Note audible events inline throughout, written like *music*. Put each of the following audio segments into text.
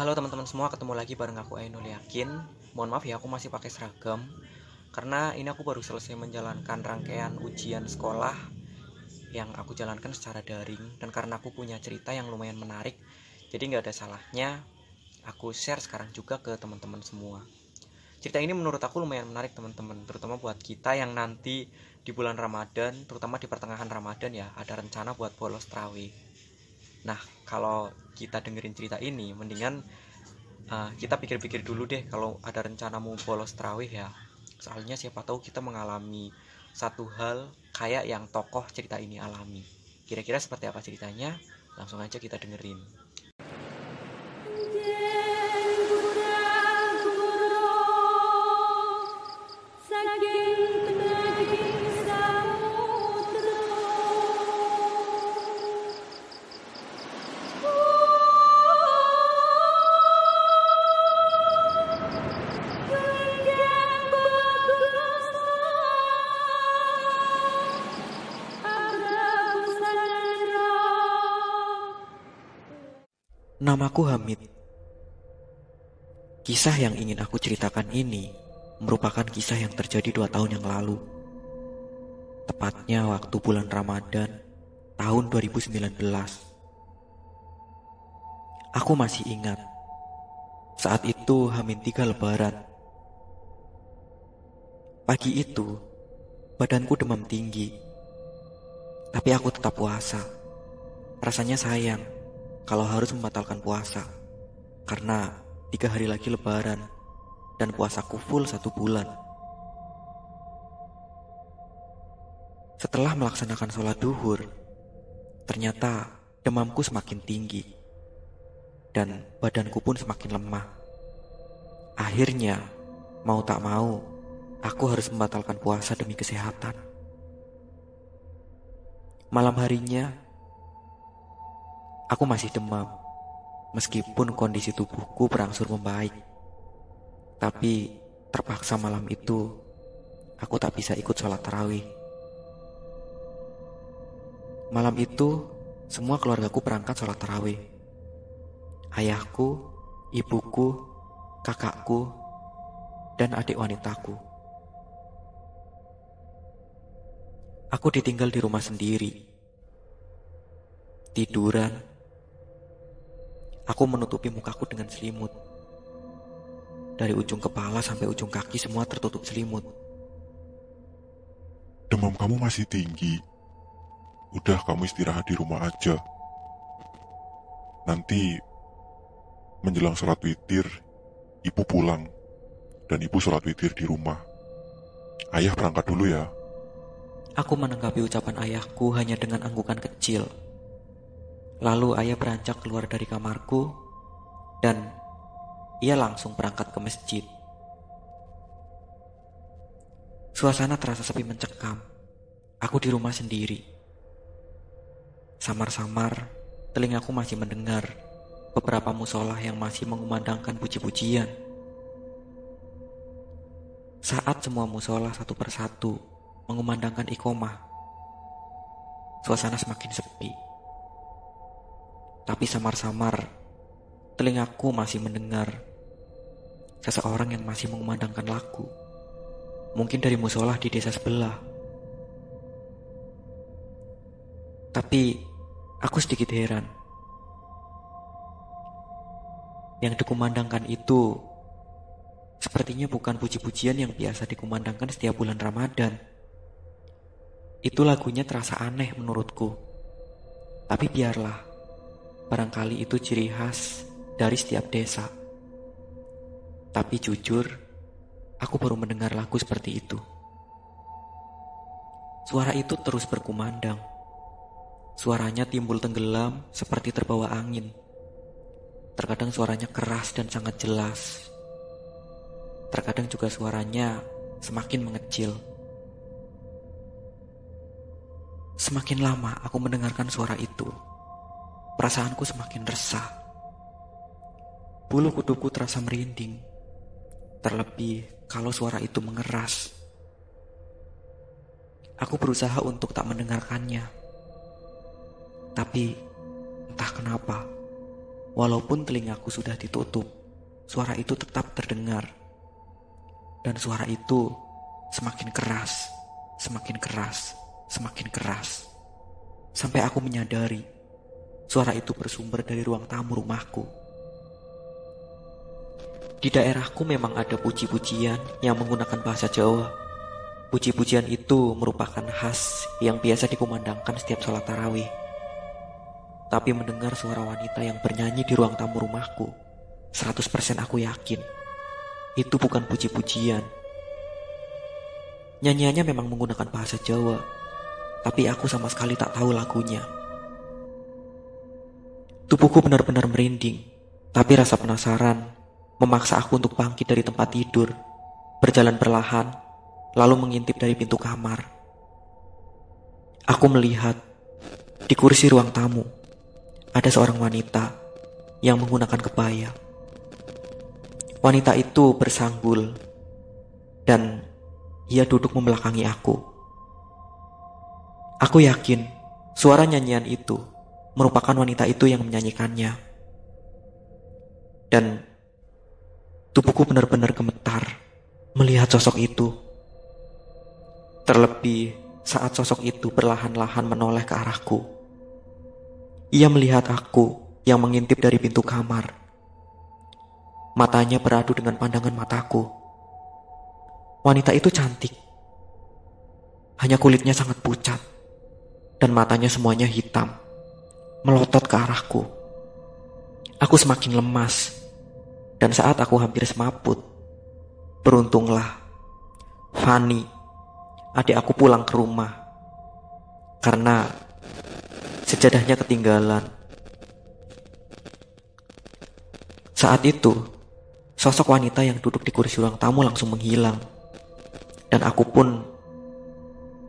Halo teman-teman semua, ketemu lagi bareng aku Ainul Yakin. Mohon maaf ya, aku masih pakai seragam karena ini aku baru selesai menjalankan rangkaian ujian sekolah yang aku jalankan secara daring dan karena aku punya cerita yang lumayan menarik, jadi nggak ada salahnya aku share sekarang juga ke teman-teman semua. Cerita ini menurut aku lumayan menarik teman-teman, terutama buat kita yang nanti di bulan Ramadan, terutama di pertengahan Ramadan ya, ada rencana buat bolos terawih. Nah, kalau kita dengerin cerita ini, mendingan uh, kita pikir-pikir dulu deh kalau ada rencana mau bolos terawih ya. Soalnya siapa tahu kita mengalami satu hal kayak yang tokoh cerita ini alami. Kira-kira seperti apa ceritanya? Langsung aja kita dengerin. Namaku Hamid. Kisah yang ingin aku ceritakan ini merupakan kisah yang terjadi dua tahun yang lalu. Tepatnya waktu bulan Ramadan tahun 2019. Aku masih ingat. Saat itu Hamin tiga lebaran. Pagi itu, badanku demam tinggi. Tapi aku tetap puasa. Rasanya sayang kalau harus membatalkan puasa karena tiga hari lagi lebaran dan puasaku full satu bulan. Setelah melaksanakan sholat duhur, ternyata demamku semakin tinggi dan badanku pun semakin lemah. Akhirnya, mau tak mau, aku harus membatalkan puasa demi kesehatan. Malam harinya, Aku masih demam, meskipun kondisi tubuhku berangsur membaik. Tapi terpaksa malam itu, aku tak bisa ikut sholat tarawih. Malam itu, semua keluargaku berangkat sholat tarawih. Ayahku, ibuku, kakakku, dan adik wanitaku. Aku ditinggal di rumah sendiri. Tiduran, Aku menutupi mukaku dengan selimut. Dari ujung kepala sampai ujung kaki semua tertutup selimut. Demam kamu masih tinggi. Udah kamu istirahat di rumah aja. Nanti menjelang sholat witir, ibu pulang. Dan ibu sholat witir di rumah. Ayah berangkat dulu ya. Aku menanggapi ucapan ayahku hanya dengan anggukan kecil. Lalu ayah beranjak keluar dari kamarku dan ia langsung berangkat ke masjid. Suasana terasa sepi mencekam. Aku di rumah sendiri. Samar-samar, telingaku masih mendengar beberapa musola yang masih mengumandangkan puji-pujian. Saat semua musola satu persatu mengumandangkan ikomah, suasana semakin sepi. Tapi samar-samar, telingaku masih mendengar seseorang yang masih mengumandangkan lagu. Mungkin dari musola di desa sebelah. Tapi aku sedikit heran. Yang dikumandangkan itu sepertinya bukan puji-pujian yang biasa dikumandangkan setiap bulan Ramadan. Itu lagunya terasa aneh menurutku. Tapi biarlah. Barangkali itu ciri khas dari setiap desa. Tapi jujur, aku baru mendengar lagu seperti itu. Suara itu terus berkumandang. Suaranya timbul tenggelam seperti terbawa angin. Terkadang suaranya keras dan sangat jelas. Terkadang juga suaranya semakin mengecil. Semakin lama aku mendengarkan suara itu Perasaanku semakin resah. Bulu kuduku terasa merinding. Terlebih kalau suara itu mengeras. Aku berusaha untuk tak mendengarkannya. Tapi entah kenapa, Walaupun telingaku sudah ditutup, suara itu tetap terdengar. Dan suara itu semakin keras, semakin keras, semakin keras. Sampai aku menyadari suara itu bersumber dari ruang tamu rumahku. Di daerahku memang ada puji-pujian yang menggunakan bahasa Jawa. Puji-pujian itu merupakan khas yang biasa dikumandangkan setiap sholat tarawih tapi mendengar suara wanita yang bernyanyi di ruang tamu rumahku, 100% aku yakin itu bukan puji-pujian. Nyanyiannya memang menggunakan bahasa Jawa, tapi aku sama sekali tak tahu lagunya. Tubuhku benar-benar merinding, tapi rasa penasaran memaksa aku untuk bangkit dari tempat tidur, berjalan perlahan, lalu mengintip dari pintu kamar. Aku melihat di kursi ruang tamu ada seorang wanita yang menggunakan kebaya. Wanita itu bersanggul dan ia duduk membelakangi aku. Aku yakin suara nyanyian itu merupakan wanita itu yang menyanyikannya. Dan tubuhku benar-benar gemetar melihat sosok itu. Terlebih saat sosok itu perlahan-lahan menoleh ke arahku. Ia melihat aku yang mengintip dari pintu kamar. Matanya beradu dengan pandangan mataku. Wanita itu cantik. Hanya kulitnya sangat pucat. Dan matanya semuanya hitam. Melotot ke arahku. Aku semakin lemas. Dan saat aku hampir semaput. Beruntunglah. Fanny. Adik aku pulang ke rumah. Karena Sejadahnya ketinggalan. Saat itu, sosok wanita yang duduk di kursi ruang tamu langsung menghilang. Dan aku pun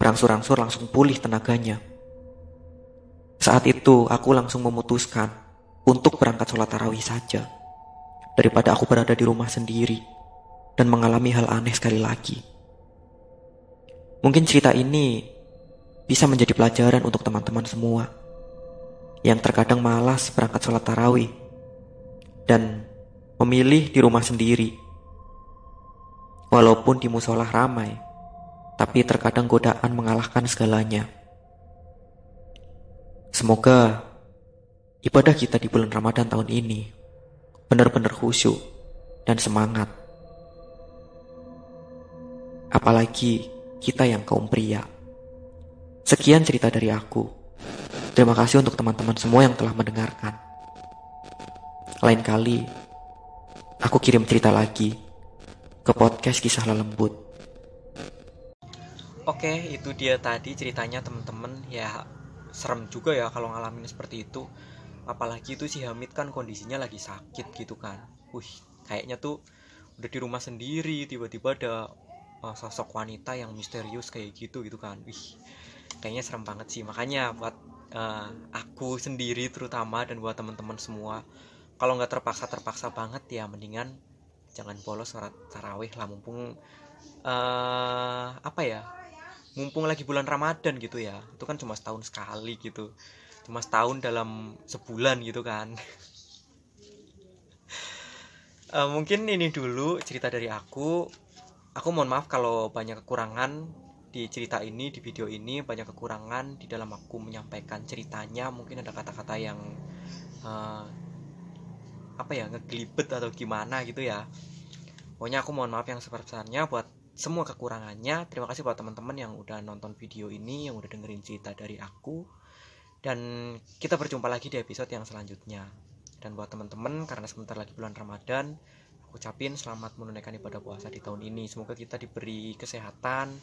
berangsur-angsur langsung pulih tenaganya. Saat itu, aku langsung memutuskan untuk berangkat sholat tarawih saja. Daripada aku berada di rumah sendiri dan mengalami hal aneh sekali lagi. Mungkin cerita ini bisa menjadi pelajaran untuk teman-teman semua yang terkadang malas berangkat sholat tarawih dan memilih di rumah sendiri. Walaupun di musola ramai, tapi terkadang godaan mengalahkan segalanya. Semoga ibadah kita di bulan Ramadan tahun ini benar-benar khusyuk dan semangat. Apalagi kita yang kaum pria. Sekian cerita dari aku. Terima kasih untuk teman-teman semua yang telah mendengarkan. Lain kali, aku kirim cerita lagi ke podcast kisah lembut. Oke, itu dia tadi ceritanya teman-teman. Ya, serem juga ya kalau ngalamin seperti itu. Apalagi itu si Hamid kan kondisinya lagi sakit gitu kan. Wih, kayaknya tuh udah di rumah sendiri tiba-tiba ada uh, sosok wanita yang misterius kayak gitu gitu kan. Wih, kayaknya serem banget sih. Makanya buat uh, aku sendiri terutama dan buat teman-teman semua kalau nggak terpaksa terpaksa banget ya mendingan jangan bolos sholat tarawih lah mumpung uh, apa ya mumpung lagi bulan Ramadan gitu ya. Itu kan cuma setahun sekali gitu. Cuma setahun dalam sebulan gitu kan. Uh, *laughs* mungkin ini dulu cerita dari aku. Aku mohon maaf kalau banyak kekurangan di cerita ini di video ini. Banyak kekurangan di dalam aku menyampaikan ceritanya. Mungkin ada kata-kata yang uh, apa ya ngegelibet atau gimana gitu ya. Pokoknya aku mohon maaf yang sebesarnya buat semua kekurangannya terima kasih buat teman-teman yang udah nonton video ini yang udah dengerin cerita dari aku dan kita berjumpa lagi di episode yang selanjutnya dan buat teman-teman karena sebentar lagi bulan Ramadan aku ucapin selamat menunaikan ibadah puasa di tahun ini semoga kita diberi kesehatan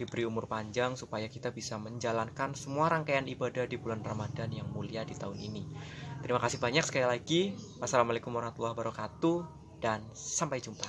diberi umur panjang supaya kita bisa menjalankan semua rangkaian ibadah di bulan Ramadan yang mulia di tahun ini. Terima kasih banyak sekali lagi. Wassalamualaikum warahmatullahi wabarakatuh dan sampai jumpa.